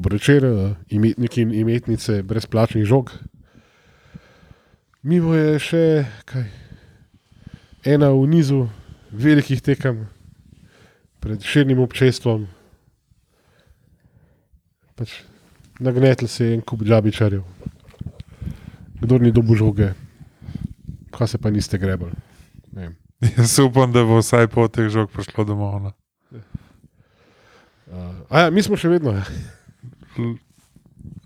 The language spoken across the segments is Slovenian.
dobro večer, eh, imetniki in imetnice brezplačnih žog. Mimo je še kaj, ena v nizu velikih tekem pred širnim občestvom. Pač nagnetel se je en kup džabičarjev. Kdo ni dobil žoge, kaj se pa niste grebali. Jaz upam, da bo vsaj po teh žog prišlo domov. Uh, ja, mi smo še vedno ja.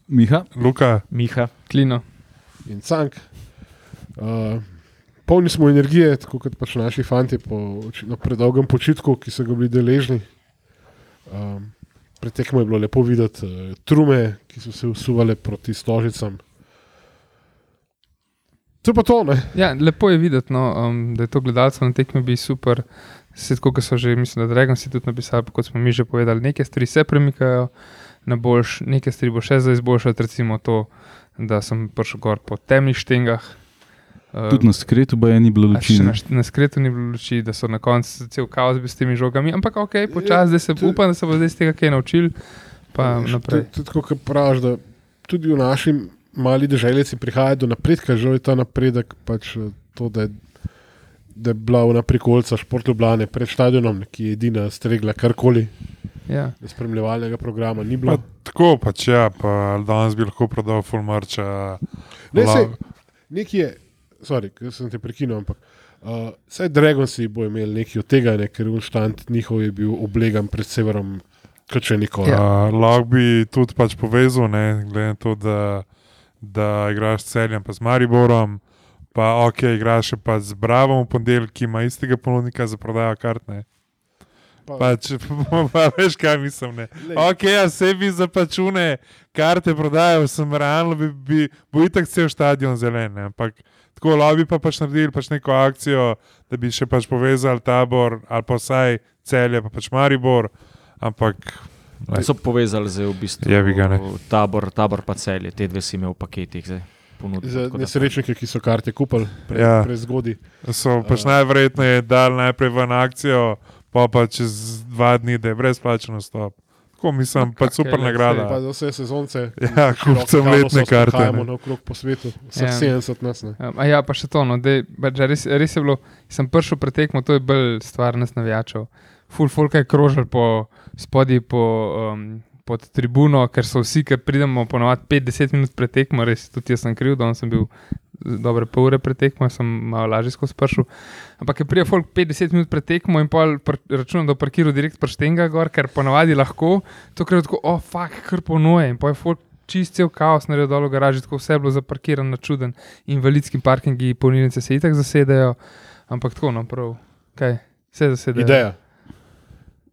Miha, Luka, Miha, Klino. in cank. Uh, polni smo energije, tako kot pač naši fanti po očitno predolgem počitku, ki so ga bili deležni. Um, Pretekmo je bilo lepo videti uh, trume, ki so se usuvale proti stožicam. To je pa to, ne? Ja, lepo je videti, no, um, da je to gledalcev na tekmi bi super. Tako, kot so že, mislim, da Dragon si tudi napisal, kot smo mi že povedali, neke stvari se premikajo na boljš, neke stvari bo še za izboljšati, recimo to, da sem prišel gor po temnih štengah. Uh, tudi na skretu pa je ni bilo luči. Na, na skretu ni bilo luči, da so na koncu cel kaos s temi žogami, ampak ok, počasi, da se to- upam, da se bo zdaj iz tega kaj naučil. Pa naprej. Tudi, kot praviš, da tudi v naši mali državi prihaja do napredka, žal je ta napredek pač eh, to, da je, da je bila v naprikolca šport Ljubljane pred stadionom, ki je edina stregla karkoli, Ja. spremljevalnega programa ni pa, bilo. tako pač ja, pa danes bi lahko prodal fulmarča. Ne, sej, nekaj je, sorry, ker sem te prekinil, ampak uh, vsaj Dragonsi bo imel nekaj od tega, ne, ker Unštant njihov je bil oblegan pred severom, kot še nikoli. Ja. Uh, lahko bi tudi pač povezal, ne, glede na to, da, da igraš s celjem, pa z Mariborom, pa ok, igraš pa z Bravom v ponedeljek, ki ima istega ponudnika za prodajo kart. Pa- Pač, pa veš, kaj mislim. Ne. Glej. Ok, a sebi za pačune karte prodajo, sem realno, bi, bi, bo itak cel stadion zelen. Ne. Ampak tako lobby pa pač naredili pač neko akcijo, da bi še pač povezali tabor ali pa vsaj celje, pa pač Maribor. Ampak Lej. So povezali zdaj v bistvu Jebi ga, tabor, tabor pa celje, te dve si imel v paketih. Zdaj, ponudbo, Za nesrečnike, ki so karte kupili pre, Ja. ja. prezgodaj. so pač A. najverjetneje dali najprej ven akcijo, pa pa čez dva dni, da je brezplačen vstop. Tako mislim, je, super lej, nagrada. Pa za vse sezonce, Ja, kupcem letne karte, sprehajamo ne. naokrog po svetu, vseh Ja. 70 nas. Ne. Um, a ja, pa še to, no, dej, pač res, res je bilo, sem prišel pretekmo, to je bolj stvar nas navijačev. Full folk je krožil po spodaj po, um, pod tribuno, ker so vsi, ki pridemo ponovadi 5-10 minut pretekmo, res tudi jaz sem kriv, da sem bil dobre pol ure pretekmo, sem malo lažje skozi pršel. Ampak je prije folk 5-10 minut pretekmo in pol pr, računam, da parkiral direkt prštenga gor, ker ponovadi lahko, to ker je tako, oh, fuck, kar ponuje in pa je folk. Čist cel kaos naredil dol v garaži, tako vse je bilo zaparkirano na čuden, invalidski parkingi, polnilnice se itak zasedajo, ampak tako naprav, kaj, vse zasedajo. Ideja.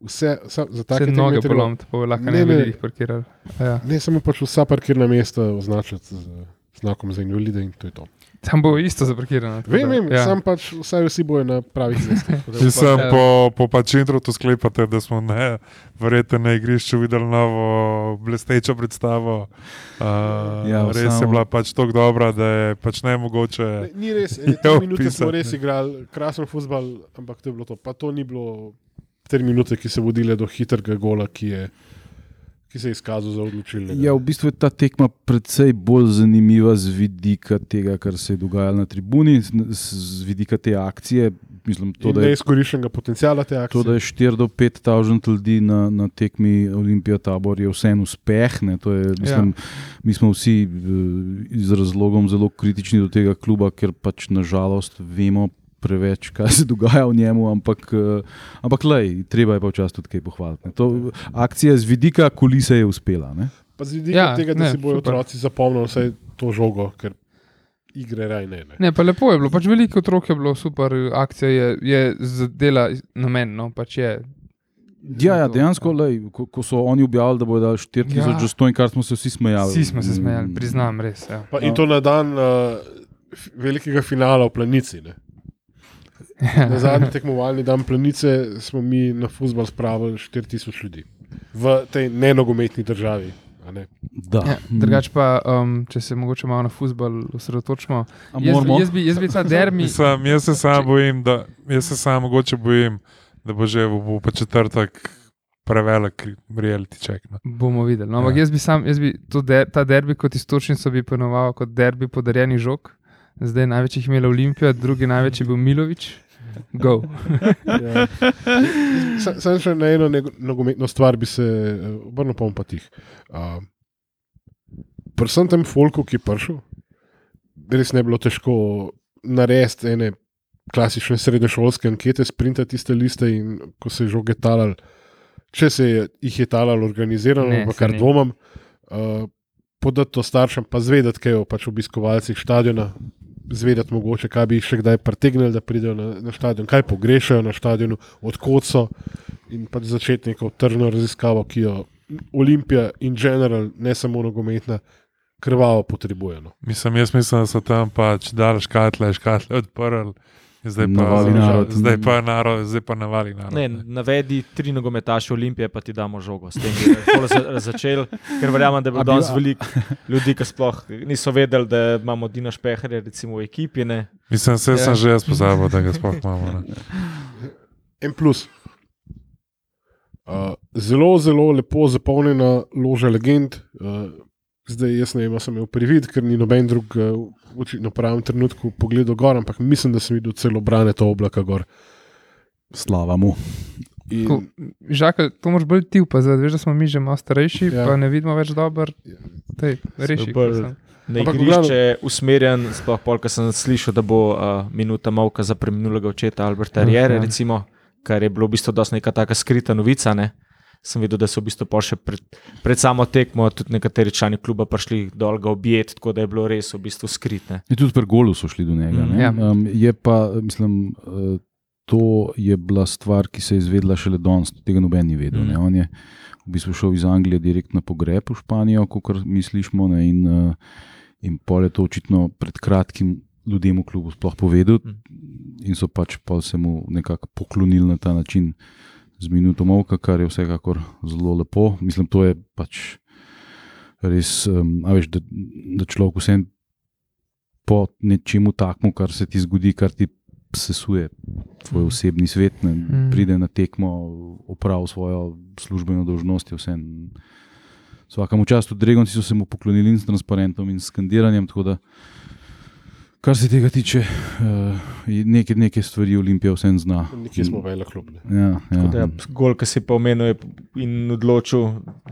Vse, vsa, za Vse take noge tekme treba- polomiti, pa lahko Ne, ne bi jih parkirali. Ja. Ne, samo pač vsa parkirna mesta označiti z znakom za invalide in to je to. Tam bo isto zaparkirano. Vem, da, vem, ja. sam pač vsaj vsi bojo na pravih cestah. Če bo sem po, po pač introtu sklepate, da smo ne, verjetno na igrišču videli novo blestečo predstavo. Uh, Ja, res samo- je bila pač tako dobra, da je pač ne mogoče. Ne, Ni res, tri minute opisati, smo res igrali, krasen futbal, ampak to je bilo to. Pa to ni bilo tri minute, ki so vodile do hitrega gola, ki, je, ki se je izkazal za odločilnega. Ja, v bistvu je ta tekma precej bolj zanimiva z vidika tega, kar se je dogajalo na tribuni, z, vidika te akcije. Mislim, to, In da je neizkoriščenega potencijala te akcije. To, da je 4 do 5 tisoč ljudi na, na tekmi Olimpija tabor, je vseeno uspeh. ne, Je, mislim, ja. Mi smo vsi eh, z razlogom zelo kritični do tega kluba, ker pač nažalost vemo preveč, kaj se dogaja v njemu, ampak, eh, ampak lej, treba je pa včasih tudi kaj pohvaliti. ne. To, akcija z vidika kulise je uspela. Ne? Pa z vidika Ja, ja, tega, da ne, si bojo super. otroci zapomnili vse to žogo, ker igre raj ne. ne. Ne, pa lepo je bilo, pač veliko otrok je bilo, super akcija je, je zadela namen, no, pač je. Ja, ja, dejansko, lej, ko, ko so oni objavili, da bodo dali 4000 Ja. ja. za stojn, kar smo se vsi smejali. Vsi smo se smejali, Mm. priznam, res. Ja. Pa, in to na dan uh, velikega finala v Planici. Ne. Na zadnji tekmovalni dan Planice smo mi na futbol spravili 4000 ljudi v tej nenogometni državi. a Ne. Da. Ja, Drugač pa, um, če se mogoče malo na futbol osredotočimo. Jaz, jaz, bi, jaz bi ta dermi. Mislim, jaz se sam bojim, da jaz se sam mogoče bojim, da bo že v, v pa četrtek prevelik reality check. No. Bomo videli. No, ampak Ja. jaz bi sam, jaz bi to der, ta derbi kot istočnico bi ponoval kot derbi podarjenih žog. Zdaj največjih imela Olimpija, drugi največji bil Milovič. Go. Ja. Sa- Samo še na eno nogometno stvar bi se eh, obrnil, pa bom pa tih. Uh, Pri vsem tem folku, ki je prišel, res ne bi bilo težko narediti ene klasične srednješolske ankete, sprintati tiste liste in ko se je žoge talal, če se je, jih je talal organizirano, Ne, kar ni. dvomam, uh, podati to staršem, pa zvedeti, kaj o pač obiskovalcih stadiona. Zvedeti mogoče, kaj bi jih še kdaj pritegnili, da pridejo na, na stadion, kaj pogrešajo na stadionu, odkot so, in pač začeti neko tržno raziskavo, ki jo Olimpija in general, ne samo nogometna, krvavo potrebuje. No. Mislim, jaz mislim, da so tam pač dal škatle, škatle odprli. Zdaj pa, Navali narod. zdaj pa narod, zdaj pa navali narod. Ne, navedi tri nogometaše Olimpije, pa ti damo žogo. S tem lahko za, začel, ker verjamem, da je bilo bi- danes veliko ljudi, ki sploh niso vedeli, da imamo Dina Špeherja recimo, v ekipi. Ne. Mislim, vse Ja. sem že jaz pozabil, da ga sploh imamo. Ne. En plus. Uh, zelo, zelo lepo zapolnjena loža legend. Uh, zdaj, jaz ne vem, ali sem imel privid, ker ni noben drug očitno v pravem trenutku pogledal gor, ampak mislim, da sem videl celo brane to oblaka gor. Slava mu. In, Ko- Žakal, to moraš bolj ti upaziti, veš, da smo mi že malo starejši, Ja. pa ne vidimo več dobro. Ja. Reši. bolj-. Na igrišče je usmerjen, sploh polk sem slišal, da bo uh, minuta malka za preminulega očeta Alberta Riere, Ja. recimo, kar je bilo v bistvu dosti neka taka skrita novica. Ne. Sem videl, da so v bistvu pol še pred, pred samo tekmo tudi nekateri člani kluba prišli dol ga objeti, tako da je bilo res v bistvu skritne. In tudi pri golu so šli do njega. Mm, ne. ja. Um, je pa, mislim, eh, to je bila stvar, ki se je izvedla šele danes, tega noben ni vedel. ne. Mm. On je v bistvu šel iz Anglije direkt na pogreb v Španijo, kot mi slišimo. Ne, in, eh, in pol je to očitno pred kratkim ljudem v klubu sploh povedal, Mm. in so pač pol se mu nekako poklonili na ta način. Z minuto molka, kar je vsekakor zelo lepo. Mislim, to je pač res, um, veš, da, da človek vsem po nečemu takmu, kar se ti zgodi, kar ti sesuje tvoj osebni svet, ne, Mm. pride na tekmo, opravi svojo službeno dolžnost. Vse. Vsakemu času, tudi Dregonci so se mu poklonili in s transparentom in skandiranjem. tako da, Kar se tega tiče, uh, neke, neke stvari Olimpija vsem zna. Nekje smo velik klub. Ja, Tako Da, ja. gol, ki si pa omenil in odločil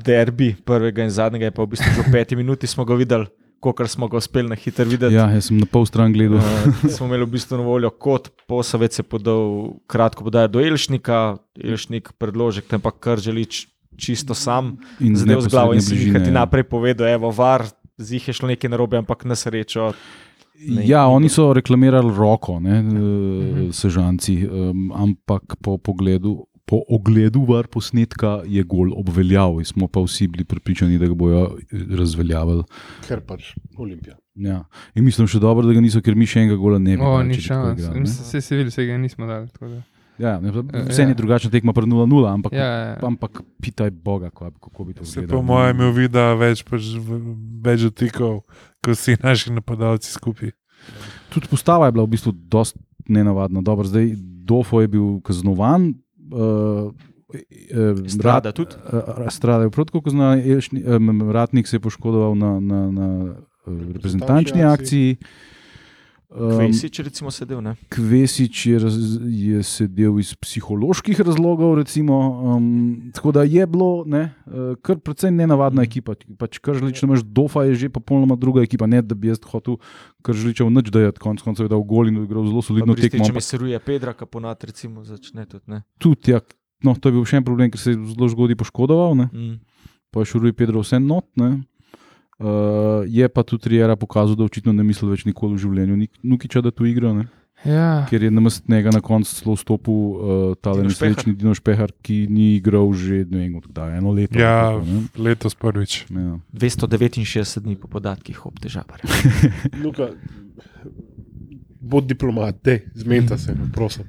derbi prvega in zadnjega, je pa v bistvu že v peti minuti smo ga videli, kolikor smo ga uspeli na hitro videti. ja, jaz sem na pol stran gledal. Uh, smo imeli v bistvu na voljo kot posavec, je podal kratko podajo do Elšnika, Elšnik predložek, tam pa kar želi čisto sam, In z zadev z glavo in si jih ti ja. naprej povedal, evo, var, z jih je šlo nekaj narobe, ampak na srečo. Ne, Ja, ni oni so reklamirali roko, ne, Mhm. uh, sežanci, um, ampak po pogledu. Po ogledu var posnetka je gol obveljal, smo pa vsi bili pripričani, da ga bojo razveljavili. Ker pač Olimpija. Ja. In mislim še dobro, da ga niso, ker mi še enega gola ne bi O, ni šans. ne. Vse si videl, se ga nismo dali. Ja, Ja, vse ja. je drugačna tekma, pa 0-0, ampak, Ja, ja, ja. ampak pitaj Boga, kako, bi to Se izgledalo. po mojem imel vida več, pač, več dotikov, kot vsi naši napadalci skupaj. Tudi postava je bila v bistvu dosti nenavadna. Dobro, zdaj Dofo je bil kaznovan. Uh, Strada tudi? Strada je prav tako kaznovan, Ratnik se je poškodoval na, na, na eh, reprezentančni akciji. Um, Kvesič, recimo, sedel. Ne? Kvesič je, raz, je sedel iz psiholoških razlogov, recimo, um, tako da je bilo ne, eh, kar precej nenavadna ekipa. Pač Kržlič, imaš Dofa, je že popolnoma druga ekipa. Ne, da bi jaz hotel Kržličev nič dajati, konec koncev je dal gol in igral zelo solidno tekmo. Če mi ampak se ruje Pedra, kaponat, recimo, začne tudi. Ne? Tudi, ja, no, to je bil še en problem, ker se je zelo zgodaj poškodoval. Ne. Mm. Pa je šuruj Pedro vse not. Ne. Uh, je pa tudi Rijera pokazal, da očitno ne misli več nikoli v življenju Nik- Nukiča, da tu igra. Ne. Ja. ker je namest njega na koncu celo stopil uh, ta Dino nesrečni Dino Špehar, ki ni igral že ne vem, kdaj, eno leto. Ja, tako, letos prvič. ja. 269 dni po podatkih obtežavar. Luka, bod diplomat, te, zmenta se, prosim.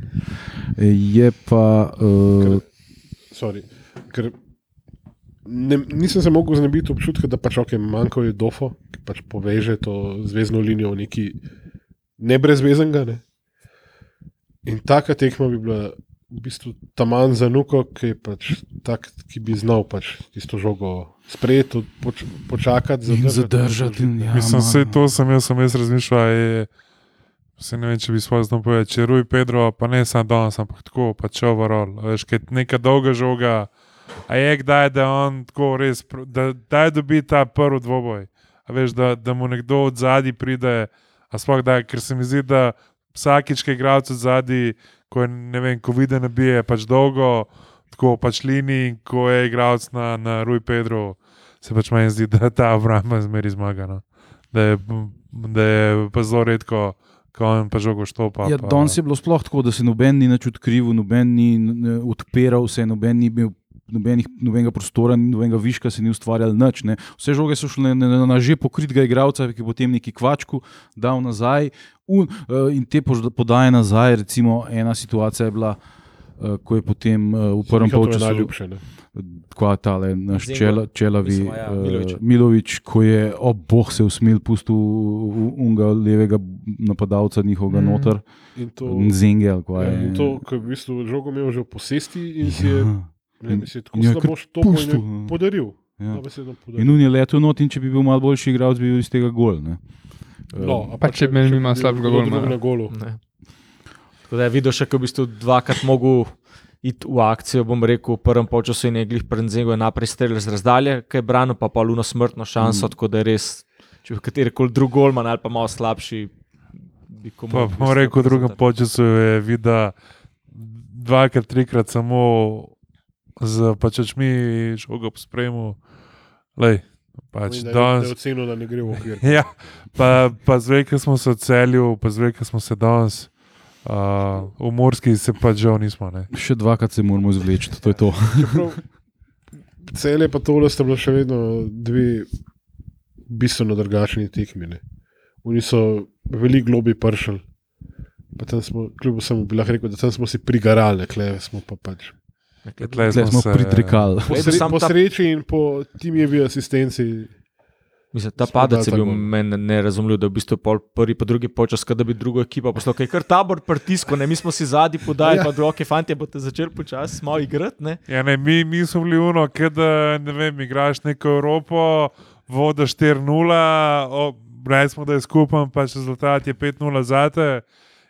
Je pa. Uh, Sorry. Ker ne, nisem se mogel znebiti občutka, da pač okay, manjka je dofo, ki pač poveže to zvezdno linijo v neki ne brezvezenega. Ne? In taka tekma bi bila v bistvu taman za nuko, ki je pač tak, ki bi znal pač tisto žogo sprejeti, poč, počakati, zadržati. zadržati. in Ja, Mislim, vse to sem jaz, sem jaz razmišljal. Je, se ne vem, če bi sploh znal povedati, če Rui Pedro, pa ne samo danes, ampak tako, pa če overall. Veš, kaj neka dolga žoga, a je kdaj, da on tako res, da, da je dobi ta prvi dvoboj. A veš, da, da mu nekdo od zadaj pride, a sploh da, ker se mi zdi, da vsakič, ki je igralec od zadaj, ko je, ne vem, ko vidi nabije, pač dolgo, tako pač linij, in ko je igralec na, na Rui Pedro, se pač meni zdi, da ta obramba zmeri zmaga. No. Da, je, da je pa zelo redko, ko on pa žogo štopa. Ja, pa, danes je bilo sploh tako, da se noben ni nič odkrival, noben ni odpiral se, noben ni imel. Nobenih, nobenega prostora, nobenega viška se ni ustvarjal nič. Ne. Vse žoge so šle na, na, na že pokritega igralca, ki je potem neki kvačku dal nazaj. Un, uh, in te podaje nazaj, recimo ena situacija je bila, uh, ko je potem uh, v prvem je polčasu najljubše. ne. Kva tale naš čela, čelavi Mislim, ja, Milović. uh, Milovič, ko je, o oh, boh, se usmil, pustil unga levega napadalca njihovega Mm. noter, In to, Zengel, ja, je. in to, ko je v bistvu žogo imel že v posesti in si je, Ja, ne vem, si je tako in je slabo in pustil, je ja. podaril. ja. In on je letel not, in če bi bil malo boljši igralec, bi bil iz tega gol. Ne. No, a Pa če bi imeli mi malo bil slabega drug na golu. Ne. Tako da je videl še, ko je v bistvu dvakrat mogel iti v akcijo, bom rekel, v prvem polčasu in je glih Prnzengo najprej streljal z razdalje, ki je branil, pa pa luno smrtno šanso, mm. tako da je res, če bi kateri koli drug golman ali pa malo slabši, bi komu. Pa bom rekel, v drugem počasu je videl dvakrat, trikrat samo z pač očmi žogo spremu. Lej, pač da je- da je danes. ocenil, da ne gre v okvir. Ja, pa, pa zdaj, ko smo se odselili, pa zdaj, ko smo se danes. Uh, v Morski se pa žal nismo. Ne. Še dvakrat se moramo izvleči, to je to. Cel je pa tole, sta bila še vedno dve bistveno drugačni tekmi. ne. Oni so veliko globi pršali. Pa tam smo, kljub vsemu, bi lahko rekel, da tam smo si prigarali, kle smo pa pač. Tle Zdaj smo se- pritrekali. Po, sre, po sreči in po timjevi asistenci. Mislim, ta smo padec je bil meni nerazumljiv, da v bistvu pol prvi, pa drugi počas, da bi drugo ekipo poslal, ker je kar tabor pritisko, ne, mi smo si zadnji podali, Ja. pa drugi fanti boste začeli počasi malo igrati, ne. Ja, ne, mi, mi smo bili uno, da ne vem, igraš neko Evropo, voda 4-0, brez smo, da je skupaj, pač rezultat je 5-0 zate.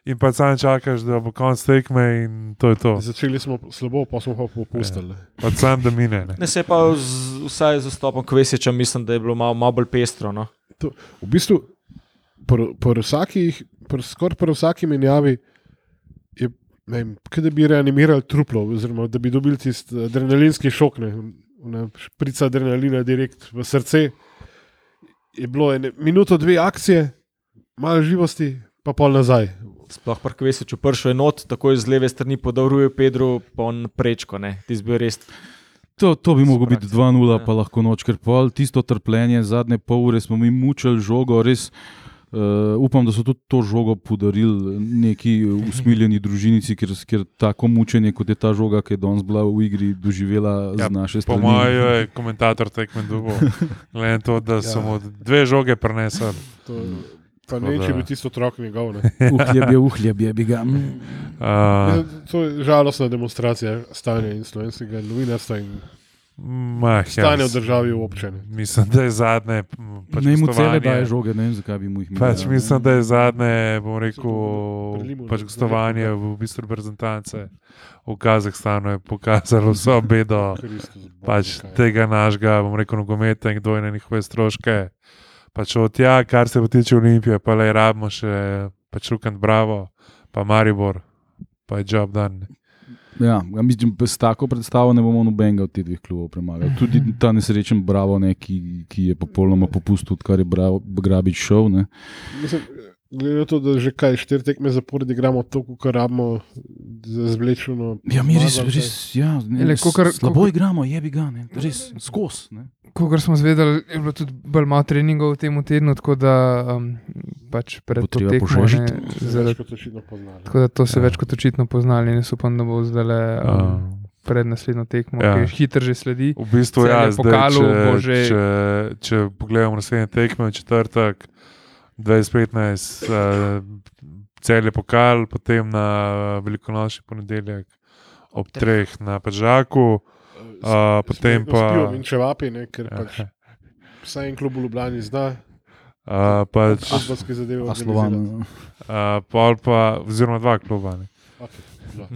In pa sam čakaš, da bo konc tekme, in to je to. Začeli smo slabo, pa smo pa popustili. Pa sam da mine. Ne. Ne se pa z, vsaj z zastopom Kvesiča mislim, da je bilo malo, malo bolj pestro. No. V bistvu, skoraj pri vsaki menjavi je, ne vem, kot da bi reanimirali truplo, oziroma da bi dobili tisti adrenalinski šok, ne, ne, šprica adrenalina direkt v srce. Je bilo ene, minuto, dve akcije, malo živosti, pa pol nazaj. Sploh pri Kvesiču pršel je not, tako je z leve strani podaljuje Pedro, pa on prečko, ne. Ti si bil res. To, to bi moglo biti Praktično, 2-0, ja. pa lahko noč, ker pol tisto trpljenje, zadnje pol ure smo mi mučili žogo, res. Uh, upam, da so tudi to žogo podarili neki usmiljeni družinici, ker, ker tako mučenje, kot je ta žoga, ki je danes bila v igri, doživela Ja, z naše Po strani. mojem je komentator tekme. Glede na to, da so Ja. mu dve žoge prenesli. To, pa ne vem, če da- bi tisto otrok njegov. Ne. Uhljeb je, uhljeb je, bi ga. Mm. Uh, Mislim, To je žalostna demonstracija stanja in slovenskega novinarstva in mah, ja, v državi v občini. Mislim, da je zadnje. Pač Ne mu cele daje žoge, ne vem, zakaj bi mu jih imel. Pač mislim, da je zadnje, bom rekel, pač gostovanje v bistvu reprezentance v Kazahstanu je pokazalo vso bedo pač tega našega, bom rekel, nogometa in kdo je na njihove stroške. Pač od tja, kar se tiče Olimpije, pa le rabimo še pač Rukant Bravo, pa Maribor, pa je job dan. Ja, ja, mislim, s tako predstavo ne bomo nobenega od teh dveh klubov premagali. Tudi ta nesrečen Bravo, ne, ki, ki je popolnoma popustil, odkar je Bravo, Grabič šel. Ne. Mislim, glede na to, da že kaj štiri tekme zapored igramo to, kar rabimo za zvlečeno. Ja, mi res, zmago, res ja, ne, Ele, kakor- slabo kakor- igramo, je bi ga, ne, res skos. Ne. Kot smo zvedeli, je bilo tudi bolj malo treningov v tem tednu, tako da um, pač pred to tekmo. požrežiti. ne, zaradi- več kot očitno poznali. Tako da to se Ja. več kot očitno poznali in upam, da bo zdaj um, Uh, pred naslednjo tekmo, Ja. ki hitro že sledi. v bistvu, Celje ja, zdaj, pokalu če, že- če, če pogledamo naslednje tekme, v četrtek 2015, uh, cel je pokal, potem na velikonočni ponedeljek ob treh na Pežaku. A, potem pa- In če vapi, ne, ker pač Ja. vsaj en klub v Ljubljani zna, A, pač. A organizirati. Slovan. a, pol pa, oziroma dva kluba. ne. Okej, no.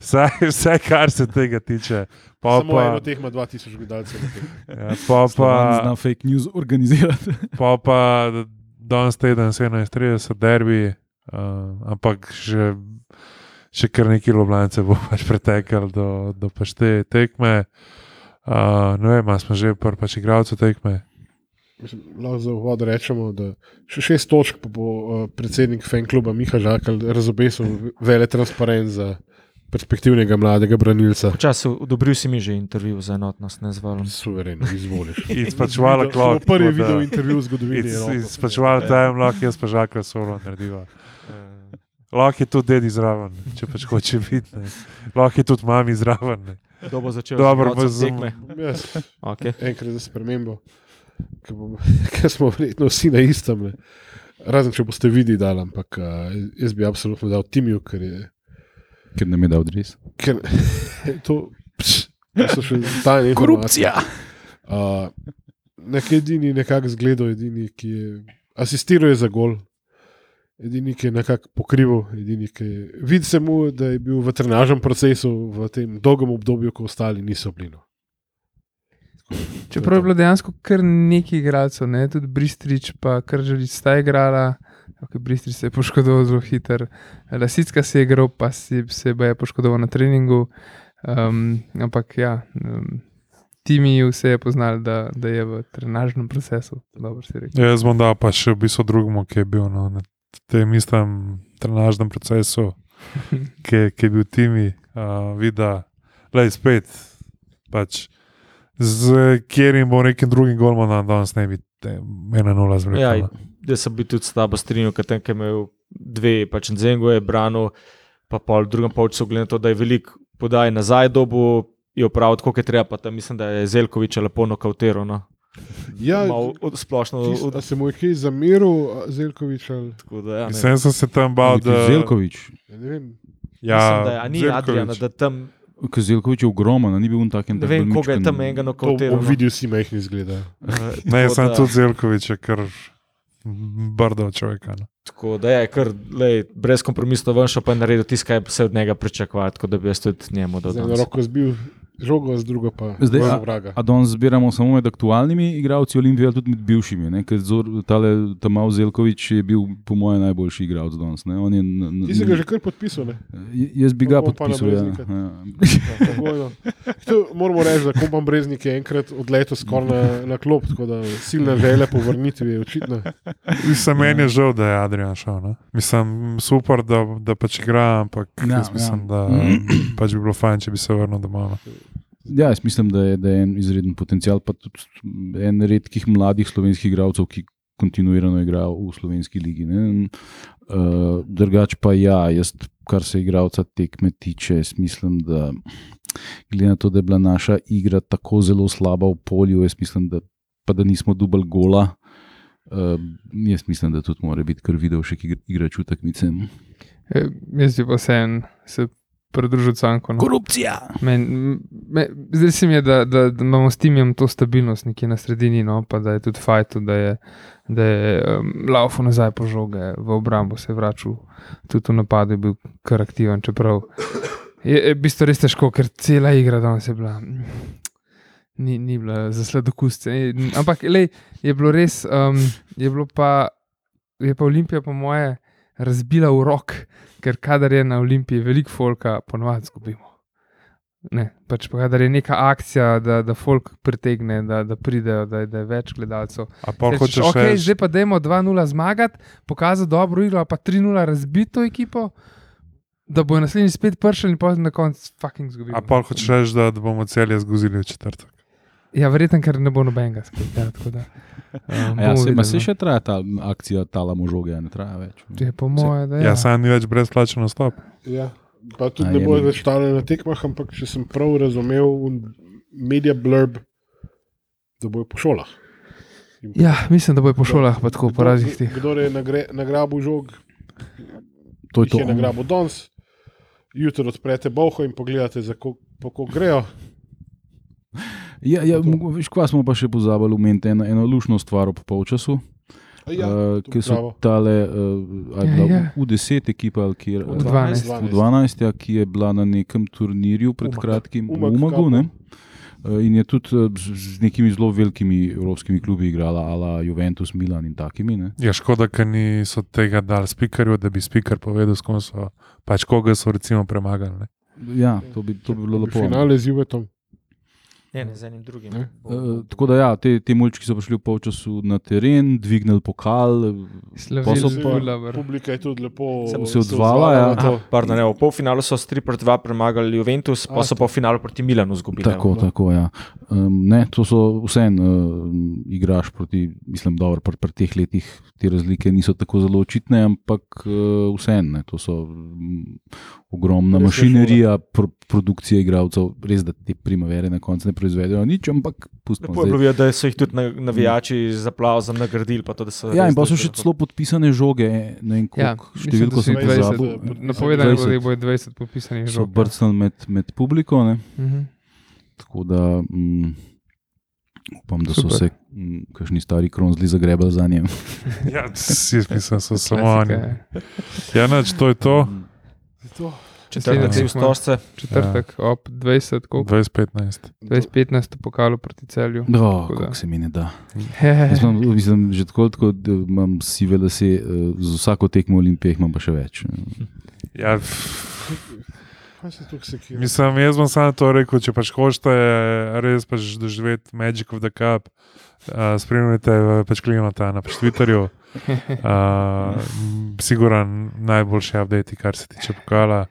Vsaj, vsaj kar se tega tiče. Pol Samo eno pa, teh ima 2000 gledalcev. ja, Slovan pa, zna fake news organizirati. pol pa danes teden 17:30 derbi, uh, ampak že, še kar nekaj Ljubljanice bo pač pretekel do, do pač te tekme. Uh, ne vem, smo že pri pač igralcu tekme. Mislim, lahko za uvod rečemo, da še šest točk bo uh, predsednik fan kluba Miha Žakal razobesil vele transparent za perspektivnega mladega branilca. Počasi odobril si mi že intervju za enotnost, ne zvalom. Suvereno, izvoliš. Izpačevala To klok. bo prvi tako da- video intervju v zgodovini. Evrope. Izpačevala time, lahko jaz pa žakal solo narediva. Lahko je tudi dedi zraven, če pač hoče biti. Lahko je tudi mami zraven. bo začel Dobro, bo z- tekme? Jaz, Okay. enkrat za spremembo, ker smo verjetno vsi na istem. Ne. Razen če boste videli, dal, ampak uh, jaz bi absolutno dal Timiju, ker je Ker nam je dal res. ker, to, pš, to so še tajne informacije. Uh, nek edini, nekako zgledal, edini, ki je asistiral je za gol, edini, ki je nekako pokrival, edini, ki je videl se mu, da je bil v trenažnem procesu v tem dolgem obdobju, ko ostali niso bili. no. Čeprav je bilo dejansko kar nekaj igralcev, ne? tudi Bristrič, pa kar želi sta igrala. Okay, Bristrič se je poškodoval zelo hitro, Lasicka se je igral, pa si, se je poškodoval na treningu. Um, ampak ja, um, Timi vse je poznal, da, da je v trenažnem procesu. Dobro si rekel. Jaz bom dal pa še v bistvu drugemu, ki je bil no, na tem istem trenažnem procesu, ki, ki je bil Timi, uh, vida, le spet. Pač, z katerim bo nekim drugim golmanom danes ne bi te- 1-0 zbral. Ja, jaz sem bil tudi s tabo strinjal, ker tam, je imel dve, pač Zengo je branil, pa pol v drugem polčasu glede na to, da je velik podaj nazaj dobu. Je opravil tako, kot je treba, pa tam mislim, da je Zelkovič lepo nokauteral. No. Ja, od- splošno Kis, od, a se mu je kaj zameril, Zelkovič? Ali, tako da, ja, ne. Sem, se tam bal, da Zelkovič. ja, ne vem. Ja, Mislim, da je, ni. Adriana, da tam Ker Zelkovič je ogromen, ni bil on takem. ne vem, koga je tam enega nokauteral. v no. videu si majhni izgleda. Eh, Ne, sem da- tudi Zelkovič, je kar brdo človeka. No. Tako da je kar lej, brezkompromisno ven šel, pa je naredil tisto, kar se od njega pričakuje, tako da bi jaz tudi njemu dodal. na roko zbil žogo, z drugo pa Zdaj, a- vraga. A danes zbiramo samo med aktualnimi igralci Olimpije, ali tudi med bivšimi. ne? Ker Zor- tale Tamal Zelkovič je bil, po mojem, najboljši igralec danes. ne. On je Ti si ga že kar podpisal, ne? J- Jaz bi ga podpisal. Ja. Ja. Ja. To moramo reči, da Kompan Breznik je enkrat odletel skoraj na, na klop, tako da silne želje po vrnitvi je očitno. Mislim, meni je žal, da je Adrian šel. No. Mislim, super, da, da pač igra, ampak Ja, ja, mislim, ja. da pač bi bilo fajn, če bi se vrnil domov. Ja, jaz mislim, da je, da je en izreden potencial, pa tudi en redkih mladih slovenskih igralcev, ki kontinuirano igrajo v slovenski ligi. Uh, drugač pa ja, jaz, kar se igralca tekme tiče, mislim, da glede na to, da je bila naša igra tako zelo slaba v polju, jaz mislim, da, pa da nismo dubl gola. Uh, jaz mislim, da tudi mora biti kar videl še igrač v tekmice. E, jaz bi pa vseen se pridružil Canku. No. Korupcija! Men, me, zdaj se mi je, da, da, da imamo s Timijem to stabilnost nekje na sredini, no, pa da je tudi fajto, da je, da je um, laufo nazaj po žoge, v obrambo se je vračal, tudi v napadu je bil kar aktiven, čeprav je, je v bistvu res težko, ker cela igra danes je bila. Ni, ni bila za sladokusce. Ampak lej, je bilo res, um, je bilo pa, je pa Olimpija, po moje, razbila v rok, ker kadar je na Olimpiji veliko folka, ponovadi zgubimo. Ne, pač pa kadar je neka akcija, da, da folk pritegne, da, da pridejo, da, da je več gledalcev. Pa hočeš okay, reči, zdaj pa dajmo 2-0 zmagati, pokazati dobro igro, pa 3-0 razbito ekipo, da bo naslednji spet pršel in potem na koncu fucking zgubili. a pa hočeš reči, da, da bomo celje zguzili v četrtek. Ja, verjetno, ker ne bo nobenega spet. Ja, tako da, um, Ja, se, ma, videli, se no. še traja ta akcija, ta lamožoga, ja, ne traja več. Je po moje, da Ja, ja. ja sam ni več brezplačen nastop. Ja. Pa tudi A ne je bojo več stavljeni na tekmah, ampak če sem prav razumel, un- media blurb, da bojo po šolah. In Ja, mislim, da bo po šolah pa tako po kdo- raznih teh. Kdo je nagre, nagrabil žog, To je to. je nagrabil danes. jutro odprete boho in pogledate, za ko- po grejo. Ja, ja, veš, kva smo pa še pozabili omeniti eno, eno lušno stvar ob polčasu. Ja, uh, to ki so bravo. tale, uh, Ja, ja, ja. ja. U10 ekipa, ali kjer, V uh, 12. v 12, ja, ki je bila na nekem turnirju pred Umag. kratkim v Umag Umagu. Ne. Uh, In je tudi z, nekimi zelo velikimi evropskimi klubi igrala, ala Juventus, Milan in takimi. Ne? Je škoda, ker niso tega dali spikerju, da bi spiker povedal, s kom so pač koga so recimo premagali. Ne? Ja, to bi, to bi bilo lepo. ne. Finale z Juvetom. Ne, ne, z enim drugim. Ne. Bo- bo- Uh, tako da, ja, te, te mulčki so prišli v polčasu na teren, dvignili pokal. Slavili pa-. Publika je tudi lepo Sem se odzvala, ja. na to. Aha, pardon, ne, v polfinalu so s 3 proti 2 premagali Juventus, pa so pa v finalu proti Milanu izgubili. Tako, no. tako, ja. um, ne, to so vseeno, uh, igraš proti, mislim, dobro, pri, pri teh letih te razlike niso tako zelo očitne, ampak uh, vseeno, ne, to so ogromna Res mašinerija, pro, produkcija igralcev, res da te primavere na koncu ne proizvedejo nič, ampak pustimo. Lepo je bilo, videti, da so jih tudi na- navijači z aplauzom nagradili. pa To, da so Ja, in pa so še celo podpisane žoge, ne vem, Ja, koliko mislim, številko da so sem jih 20, pozabil. eh, Napovedano je, 20. da bo 20 popisanih So žog. ja. brcnili med, med publiko, ne? Mhm. tako da mm, upam, da so Super. se mm, kakšni stari kronzli zagrebali za njim. Ja, si mislim, so samo oni. Ja, neč, to je to. Četrtek si v stožce. Četrtek ob 20, koliko? 2015. 2015 pokalo proti celju. No, da. kako se mi ne da. Jaz imam, mislim, že tako, tako da imam sive lase, eh, z vsako tekmo olimpije imam pa še več. Ja, Kaj se tukaj sekira? Mislim, jaz bom samo to rekel, če pač hočete res pač doživeti Magic of the Cup, uh, spremljate pač klinota na pač Twitterju. Uh, siguran najboljši update, kar se tiče pokala.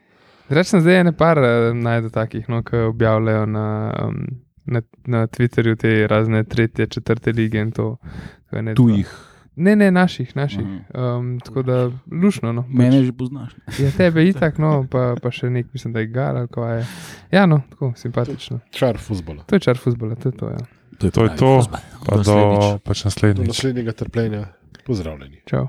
Rečem, zdaj je ne par uh, najdu takih, no, ki objavljajo na, um, na, na Twitterju te razne tretje, četrte lige in to. to je ne. Ne, naših, naših. Aha. Um, tako da lušno. No, Mene že poznaš. Je tebe itak, no, pa, pa še nek, mislim, da je gar ali kaj je. Ja, no, tako simpatično. Čar futbola. To je čar futbola, to je to. Ja. To je pravi to, fuzbal. pa do Naslednjič. pač Do naslednjič. naslednjega trpljenja. Pozdravljeni. Čau.